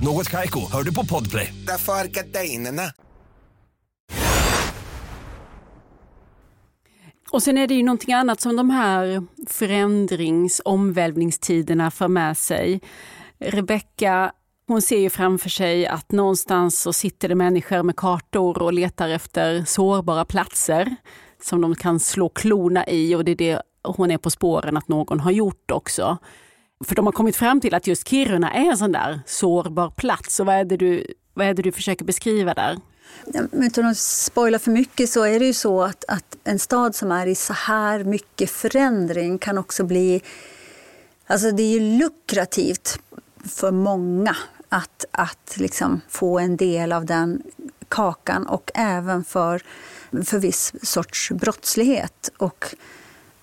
Speaker 4: Något Kaiko, hör du på Podplay.
Speaker 5: Därför är gardinerna.
Speaker 2: Och sen är det ju någonting annat som de här förändrings omvälvningstiderna för med sig. Rebecka hon ser ju framför sig att någonstans så sitter det människor med kartor och letar efter sårbara platser som de kan slå klorna i och det är det hon är på spåren att någon har gjort också. För de har kommit fram till att just Kiruna är en sån där sårbar plats. Och vad är det du, vad är det du försöker beskriva där?
Speaker 3: Utan att spoila för mycket så är det ju så att, att en stad som är i så här mycket förändring kan också bli... Alltså det är ju lukrativt för många att, att liksom få en del av den kakan och även för, för viss sorts brottslighet. Och,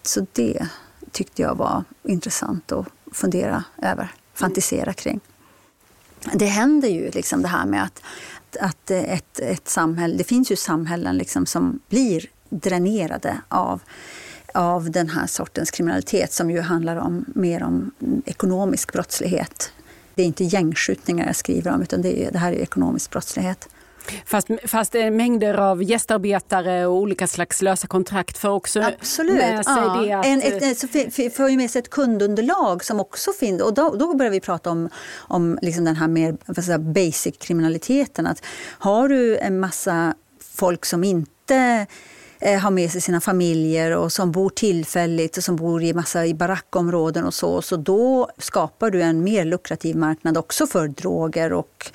Speaker 3: så det tyckte jag var intressant att fundera över, fantisera kring. Det händer ju liksom det här med att, att ett, ett samhälle, det finns ju samhällen liksom som blir dränerade av av den här sortens kriminalitet som ju handlar om mer om ekonomisk brottslighet det är inte gängskjutningar jag skriver om utan det, är, det här är ekonomisk brottslighet.
Speaker 2: Fast, fast det är mängder av gästarbetare och olika slags lösa kontrakt för också
Speaker 3: Absolut. med sig ja. det att... En, ett, ett, så för ju med sig ett kundunderlag som också finns. Och då, då börjar vi prata om, om liksom den här mer säga, basic kriminaliteten. Att har du en massa folk som inte Eh, har med sig sina familjer och som bor tillfälligt och som bor i massa i barackområden och så. Så då skapar du en mer lukrativ marknad också för droger och,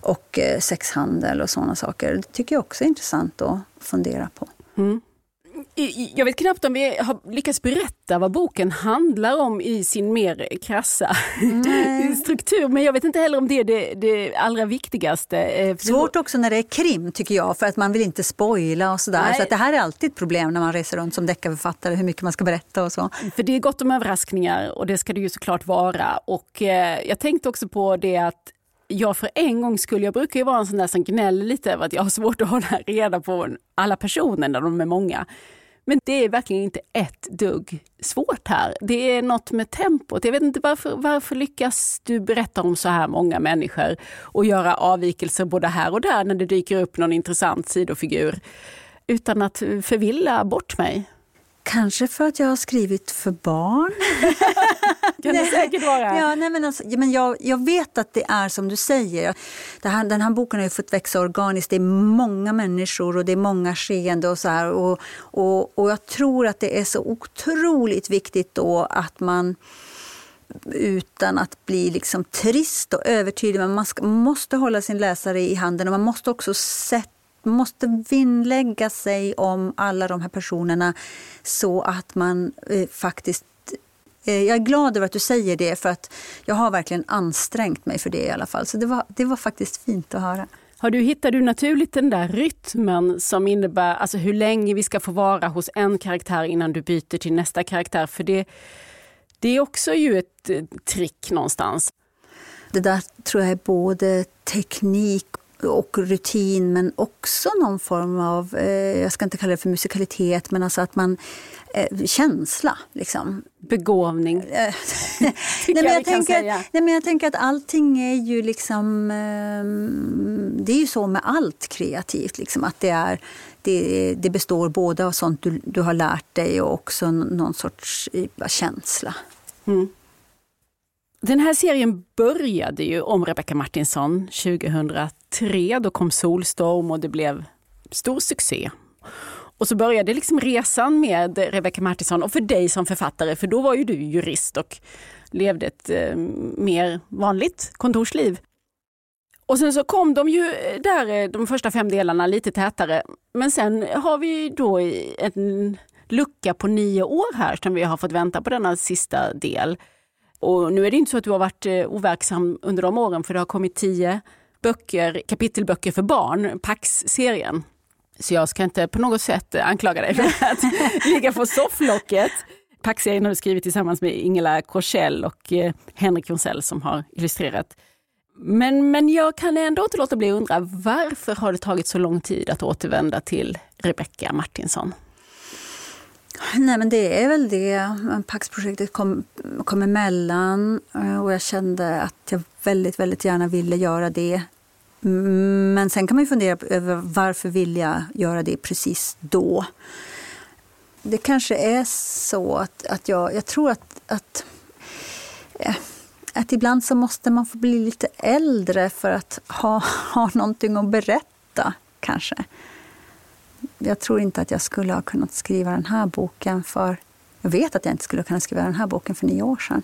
Speaker 3: och eh, sexhandel och sådana saker. Det tycker jag också är intressant att fundera på. Mm.
Speaker 2: Jag vet knappt om vi har lyckats berätta vad boken handlar om i sin mer krassa (laughs) struktur. Men jag vet inte heller om det är det, det allra viktigaste.
Speaker 3: Eh, Svårt också när det är krim tycker jag, för att man vill inte spoila och sådär. Så att det här är alltid ett problem när man reser runt som deckarförfattare, hur mycket man ska berätta och så.
Speaker 2: För det är gott om överraskningar och det ska det ju såklart vara. Och eh, jag tänkte också på det att jag för en gång skulle, jag brukar ju vara en sån där som gnäller lite över att jag har svårt att hålla reda på alla personer när de är många. Men det är verkligen inte ett dugg svårt här. Det är något med tempot. Jag vet inte varför, varför lyckas du berätta om så här många människor och göra avvikelser både här och där när det dyker upp någon intressant sidofigur utan att förvilla bort mig?
Speaker 3: Kanske för att jag har skrivit för barn. (laughs)
Speaker 2: kan det säkert vara.
Speaker 3: Ja, nej, men alltså, men jag, jag vet att det är som du säger. Det här, den här boken har ju fått växa organiskt. Det är många människor och det är många skeende och så här. Och, och, och jag tror att det är så otroligt viktigt då att man utan att bli liksom trist och övertydlig. Man måste hålla sin läsare i handen och man måste också sätta måste vinnlägga sig om alla de här personerna så att man eh, faktiskt eh, jag är glad över att du säger det, för att jag har verkligen ansträngt mig för det i alla fall. Så det var, det var faktiskt fint att höra.
Speaker 2: Har du, hittar du naturligt den där rytmen som innebär alltså hur länge vi ska få vara hos en karaktär innan du byter till nästa karaktär? För det, det är också ju ett eh, trick någonstans.
Speaker 3: Det där tror jag är både teknik och rutin men också någon form av, eh, jag ska inte kalla det för musikalitet, men alltså att man eh, känsla. Liksom.
Speaker 2: Begåvning. (laughs)
Speaker 3: nej, men jag, tänker, nej, men jag tänker att allting är ju liksom... Eh, det är ju så med allt kreativt, liksom, att det, är, det, det består både av sånt du, du har lärt dig och också någon sorts eh, känsla. Mm.
Speaker 2: Den här serien började ju om Rebecca Martinsson 2003 tre, Då kom Solstorm och det blev stor succé. Och så började liksom resan med Rebecca Martinsson och för dig som författare, för då var ju du jurist och levde ett eh, mer vanligt kontorsliv. Och sen så kom de ju eh, där, eh, de första fem delarna, lite tätare. Men sen har vi då en lucka på nio år här som vi har fått vänta på denna sista del. Och nu är det inte så att du har varit eh, overksam under de åren för det har kommit tio böcker, kapitelböcker för barn, Pax-serien. Så jag ska inte på något sätt anklaga dig för att (laughs) ligga på sofflocket. Pax-serien har du skrivit tillsammans med Ingela Korsell och eh, Henrik Jonsell som har illustrerat. Men, men jag kan ändå inte låta bli att undra varför har det tagit så lång tid att återvända till Rebecka Martinsson?
Speaker 3: Nej, men det är väl det. Paxprojektet kom, kom emellan eh, och jag kände att jag väldigt, väldigt gärna ville göra det. Mm, men sen kan man ju fundera över varför vill jag göra det precis då? Det kanske är så att, att jag, jag tror att, att, eh, att ibland så måste man få bli lite äldre för att ha, (laughs) ha någonting att berätta, kanske jag tror inte att jag skulle ha kunnat skriva den här boken för... Jag vet att jag inte skulle kunna skriva den här boken för nio år sedan.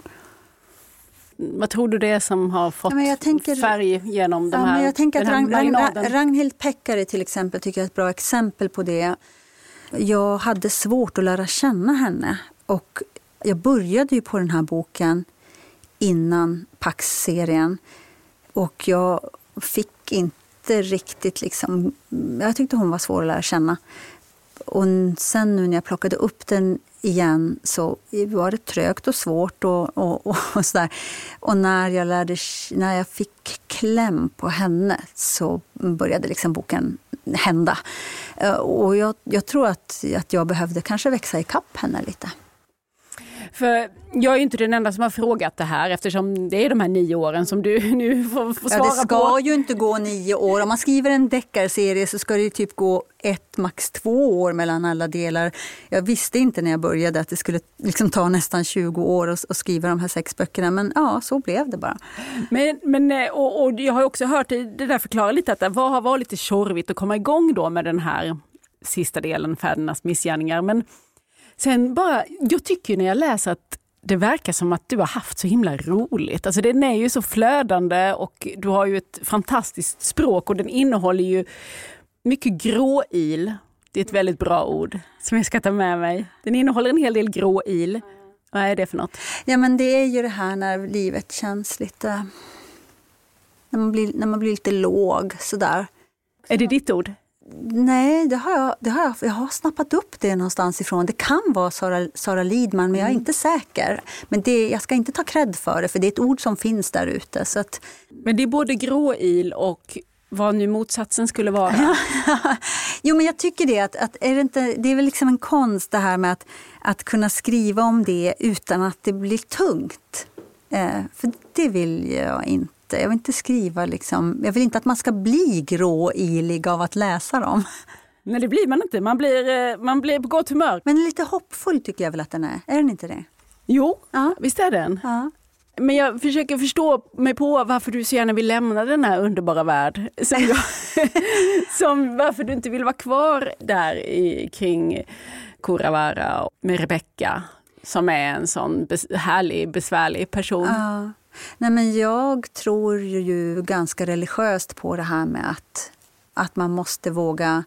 Speaker 2: Vad tror du det är som har fått
Speaker 3: ja, tänker,
Speaker 2: färg genom de
Speaker 3: ja,
Speaker 2: här,
Speaker 3: jag tänker att Ragn,
Speaker 2: marinaden?
Speaker 3: Ragnhild Pekkari till exempel tycker jag är ett bra exempel på det. Jag hade svårt att lära känna henne och jag började ju på den här boken innan Pax-serien och jag fick inte inte riktigt liksom... Jag tyckte hon var svår att lära känna. Och sen nu när jag plockade upp den igen så var det trögt och svårt och, och, och, och sådär. Och när jag, lärde, när jag fick kläm på henne så började liksom boken hända. Eh, och jag, jag tror att, att jag behövde kanske växa ikapp henne lite.
Speaker 2: För jag är inte den enda som har frågat det här eftersom det är de här nio åren som du (laughs) nu får, får svara på.
Speaker 3: Ja, det ska
Speaker 2: på.
Speaker 3: ju inte gå nio år. Om man skriver en deckarserie så ska det typ gå ett, max två år mellan alla delar. Jag visste inte när jag började att det skulle liksom ta nästan 20 år att, skriva de här sex böckerna, men ja, så blev det bara.
Speaker 2: Men, men eh, och, och jag har också hört det där förklara lite att det har varit lite tjorvigt att komma igång då med den här sista delen, Fädernas missgärningar. Men Sen bara, jag tycker när jag läser att det verkar som att du har haft så himla roligt. Alltså den är ju så flödande och du har ju ett fantastiskt språk och den innehåller ju mycket gråil. Det är ett väldigt bra ord som jag ska ta med mig. Den innehåller en hel del gråil. Vad är det för något?
Speaker 3: Ja men det är ju det här när livet känns lite... När man blir, när man blir lite låg sådär.
Speaker 2: Är det ditt ord?
Speaker 3: Nej, det har jag, det har jag, jag har snappat upp det någonstans ifrån. Det kan vara Sara, Sara Lidman, men jag är mm. inte säker. Men det, jag ska inte ta cred för det, för det är ett ord som finns där ute. Att...
Speaker 2: Men det är både gråil och vad nu motsatsen skulle vara? (laughs)
Speaker 3: jo, men jag tycker det. Att, att är det, inte, det är väl liksom en konst det här med att, att kunna skriva om det utan att det blir tungt. Eh, för det vill jag inte inte, jag vill inte skriva liksom, jag vill inte att man ska bli gråilig av att läsa dem.
Speaker 2: Nej det blir man inte, man blir, eh, man blir på gott humör.
Speaker 3: Men lite hoppfull tycker jag väl att den är, är den inte det?
Speaker 2: Jo, ja. visst är den.
Speaker 3: Ja.
Speaker 2: Men jag försöker förstå mig på varför du så gärna vill lämna den här underbara värld. Som, jag, (laughs) som varför du inte vill vara kvar där i, kring Kuravara med Rebecka som är en sån bes, härlig, besvärlig person.
Speaker 3: Ja. Nej, men jag tror ju ganska religiöst på det här med att, att man måste våga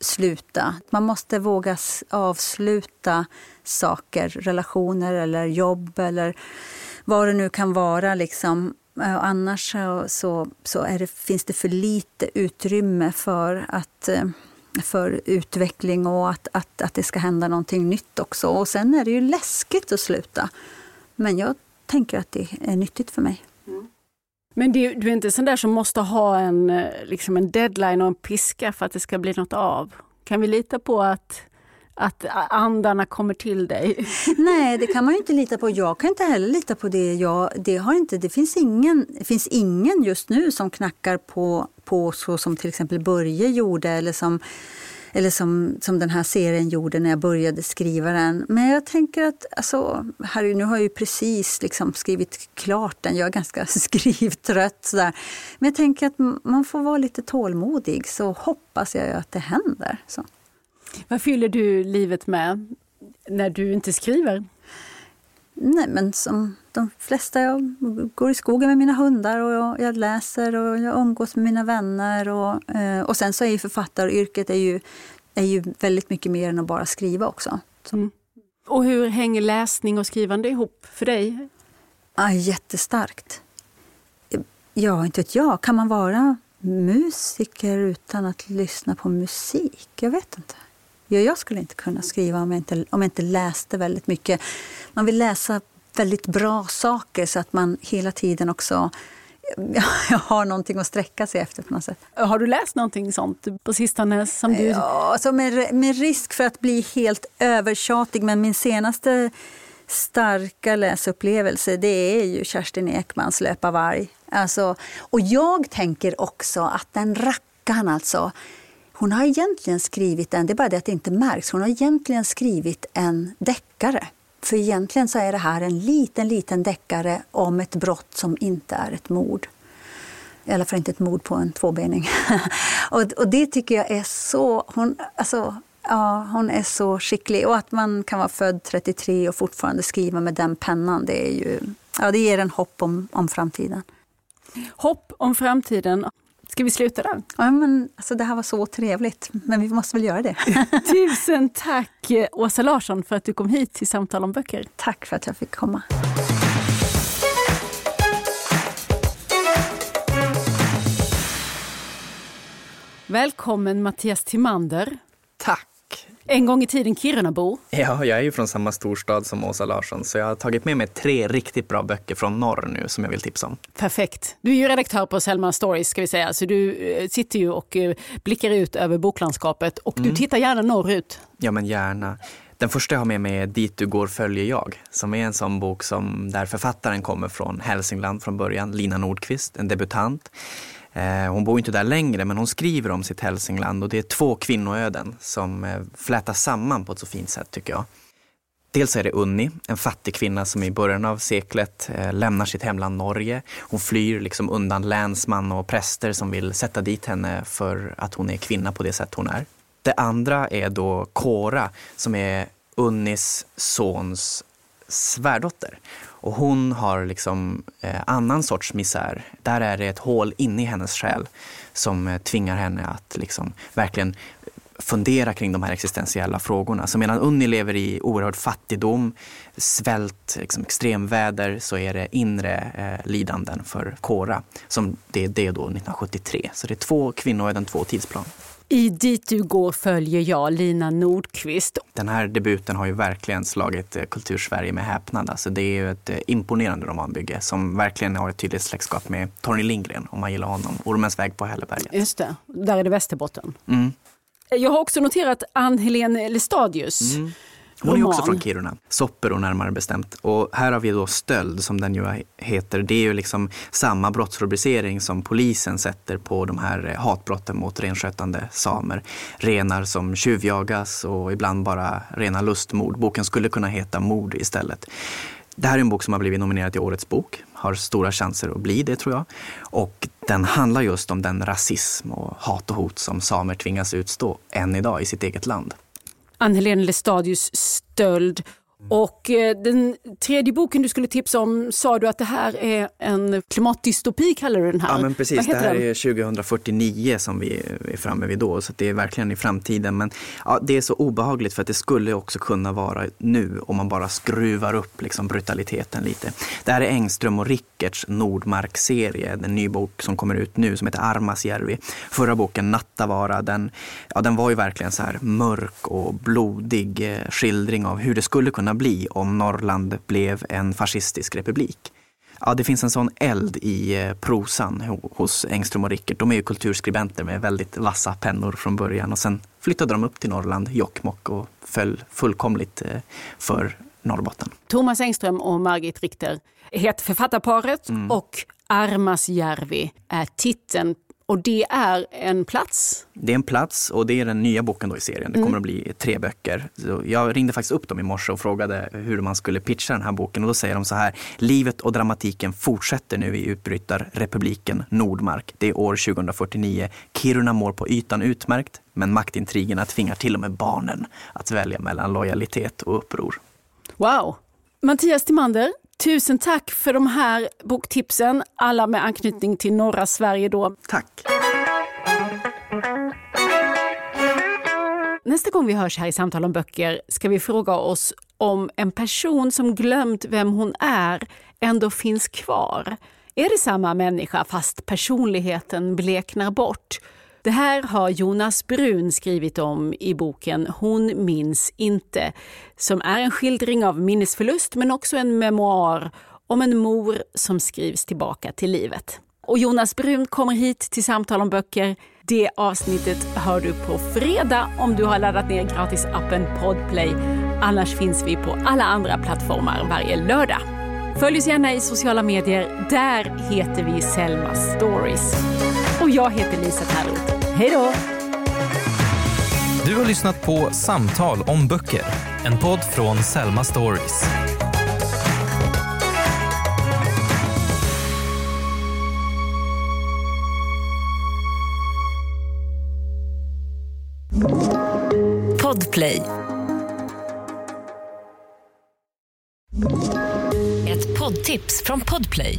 Speaker 3: sluta. Man måste våga avsluta saker, relationer eller jobb eller vad det nu kan vara. Liksom. Eh, annars så, så, det, finns det för lite utrymme för, att, eh, för utveckling och att, att, att det ska hända någonting nytt också. Och sen är det ju läskigt att sluta. Men jag tänker att det är nyttigt för mig. Mm.
Speaker 2: Men du, du är inte sån där som måste ha en, eh, liksom en deadline och en piska för att det ska bli något av? Kan vi lita på att att andarna kommer till dig? (laughs)
Speaker 3: Nej, det kan man ju inte lita på. Jag kan inte heller lita på det. Jag, det, har inte, det, finns ingen, det finns ingen just nu som knackar på, på så som till exempel Börje gjorde eller som eller som, som den här serien gjorde när jag började skriva den. Men jag tänker att, alltså, Harry, nu har jag ju precis liksom skrivit klart den. Jag är ganska (laughs) skrivtrött. Sådär. Men jag tänker att man får vara lite tålmodig så hoppas jag att det händer. Så.
Speaker 2: Vad fyller du livet med när du inte skriver?
Speaker 3: Nej, men som de flesta, jag går i skogen med mina hundar och jag, jag läser och jag umgås med mina vänner. Och, eh, och sen så är ju författaryrket är ju, är ju väldigt mycket mer än att bara skriva också.
Speaker 2: Mm. Och hur hänger läsning och skrivande ihop för dig?
Speaker 3: Ja, jättestarkt. Ja, inte vet jag. Kan man vara musiker utan att lyssna på musik? Jag vet inte. Ja, jag skulle inte kunna skriva om jag inte, om jag inte läste väldigt mycket. Man vill läsa väldigt bra saker så att man hela tiden också (laughs) jag har någonting att sträcka sig efter på något sätt.
Speaker 2: Har du läst någonting sånt på sistone? Som du...
Speaker 3: Ja, alltså med, med risk för att bli helt övertjatig, men min senaste starka läsupplevelse det är ju Kerstin Ekmans Löpa varg. Alltså, och jag tänker också att den rackaren alltså, hon har egentligen skrivit en, det är bara det att det inte märks, hon har egentligen skrivit en deckare. För egentligen så är det här en liten, liten deckare om ett brott som inte är ett mord. I alla fall inte ett mord på en tvåbening. (laughs) och, och det tycker jag är så... Hon, alltså, ja, hon är så skicklig. Och att man kan vara född 33 och fortfarande skriva med den pennan, det, är ju, ja, det ger en hopp om, om framtiden.
Speaker 2: Hopp om framtiden. Ska vi sluta där?
Speaker 3: Ja, men, alltså, det här var så trevligt, men vi måste väl göra det. (laughs) (laughs)
Speaker 2: Tusen tack Åsa Larsson för att du kom hit till Samtal om böcker.
Speaker 3: Tack för att jag fick komma.
Speaker 2: Välkommen Mattias Timander. En gång i tiden Kirunabo.
Speaker 6: Ja, jag är ju från samma storstad som Åsa Larsson så jag har tagit med mig tre riktigt bra böcker från norr nu som jag vill tipsa om.
Speaker 2: Perfekt. Du är ju redaktör på Selma Stories ska vi säga, så du eh, sitter ju och eh, blickar ut över boklandskapet och mm. du tittar gärna norrut.
Speaker 6: Ja, men gärna. Den första jag har med mig är Dit du går följer jag, som är en sån bok som där författaren kommer från Hälsingland från början, Lina Nordqvist, en debutant. Eh, hon bor inte där längre men hon skriver om sitt Hälsingland och det är två kvinnoöden som eh, flätas samman på ett så fint sätt tycker jag. Dels är det Unni, en fattig kvinna som i början av seklet eh, lämnar sitt hemland Norge. Hon flyr liksom undan länsman och präster som vill sätta dit henne för att hon är kvinna på det sätt hon är. Det andra är då Kora som är Unnis sons svärdotter. Och hon har liksom eh, annan sorts misär. Där är det ett hål inne i hennes själ som eh, tvingar henne att liksom verkligen fundera kring de här existentiella frågorna. Så medan Unni lever i oerhörd fattigdom, svält, liksom extremväder så är det inre eh, lidanden för Kora. Som det, det är då 1973. Så det är två kvinnoöden, två tidsplan.
Speaker 2: I Dit du går följer jag Lina Nordqvist.
Speaker 6: Den här debuten har ju verkligen slagit eh, Kultursverige med häpnad. Alltså det är ju ett eh, imponerande romanbygge som verkligen har ett tydligt släktskap med Torgny Lindgren om man gillar honom. Ormens väg på Hälleberget.
Speaker 2: Just det, där är det Västerbotten.
Speaker 6: Mm.
Speaker 2: Jag har också noterat Ann-Helén Lestadius. Mm
Speaker 6: hon är också från Kiruna, Soppero närmare bestämt. Och här har vi då stöld som den ju heter. Det är ju liksom samma brottsrubricering som polisen sätter på de här eh, hatbrotten mot renskötande samer. Renar som tjuvjagas och ibland bara rena lustmord. Boken skulle kunna heta Mord istället. Det här är en bok som har blivit nominerad till Årets bok, har stora chanser att bli det tror jag. Och den handlar just om den rasism och hat och hot som samer tvingas utstå än idag i sitt eget land.
Speaker 2: Ann-Helén Lestadius stöld. Och eh, den tredje boken du skulle tipsa om sa du att det här är en klimatdystopi, kallar du den här?
Speaker 6: Ja men precis, det här den? är 2049 som vi är framme vid då, så det är verkligen i framtiden. Men ja, det är så obehagligt för att det skulle också kunna vara nu om man bara skruvar upp liksom, brutaliteten lite. Det här är Engström och Rickerts Nordmark-serie, en ny bok som kommer ut nu som heter Armasjärvi. Förra boken Nattavara, den, ja, den var ju verkligen så här mörk och blodig eh, skildring av hur det skulle kunna kunna bli om Norrland blev en fascistisk republik. Ja, det finns en sån eld i eh, prosan hos Engström och Rickert. De är ju kulturskribenter med väldigt vassa pennor från början och sen flyttade de upp till Norrland, Jokkmokk och föll fullkomligt eh, för Norrbotten.
Speaker 2: Thomas Engström och Margit Richter heter författarparet mm. och Armasjärvi är titeln och det är en plats?
Speaker 6: Det är en plats och det är den nya boken då i serien. Det kommer mm. att bli tre böcker. Så jag ringde faktiskt upp dem i morse och frågade hur man skulle pitcha den här boken och då säger de så här. Livet och dramatiken fortsätter nu i utbrytarrepubliken Nordmark. Det är år 2049. Kiruna mår på ytan utmärkt men maktintrigerna tvingar till och med barnen att välja mellan lojalitet och uppror.
Speaker 2: Wow! Mattias Timander, tusen tack för de här boktipsen. Alla med anknytning till norra Sverige då.
Speaker 6: Tack!
Speaker 2: Nästa gång vi hörs här i Samtal om böcker ska vi fråga oss om en person som glömt vem hon är ändå finns kvar. Är det samma människa fast personligheten bleknar bort? Det här har Jonas Brun skrivit om i boken Hon minns inte, som är en skildring av minnesförlust men också en memoar om en mor som skrivs tillbaka till livet. Och Jonas Brun kommer hit till Samtal om böcker. Det avsnittet hör du på fredag om du har laddat ner gratisappen Podplay. Annars finns vi på alla andra plattformar varje lördag. Följ oss gärna i sociala medier. Där heter vi Selma Stories. Och jag heter Lisa Tallroth. Hej då!
Speaker 7: Du har lyssnat på Samtal om böcker, en podd från Selma Stories.
Speaker 1: Podplay. Ett poddtips från Podplay.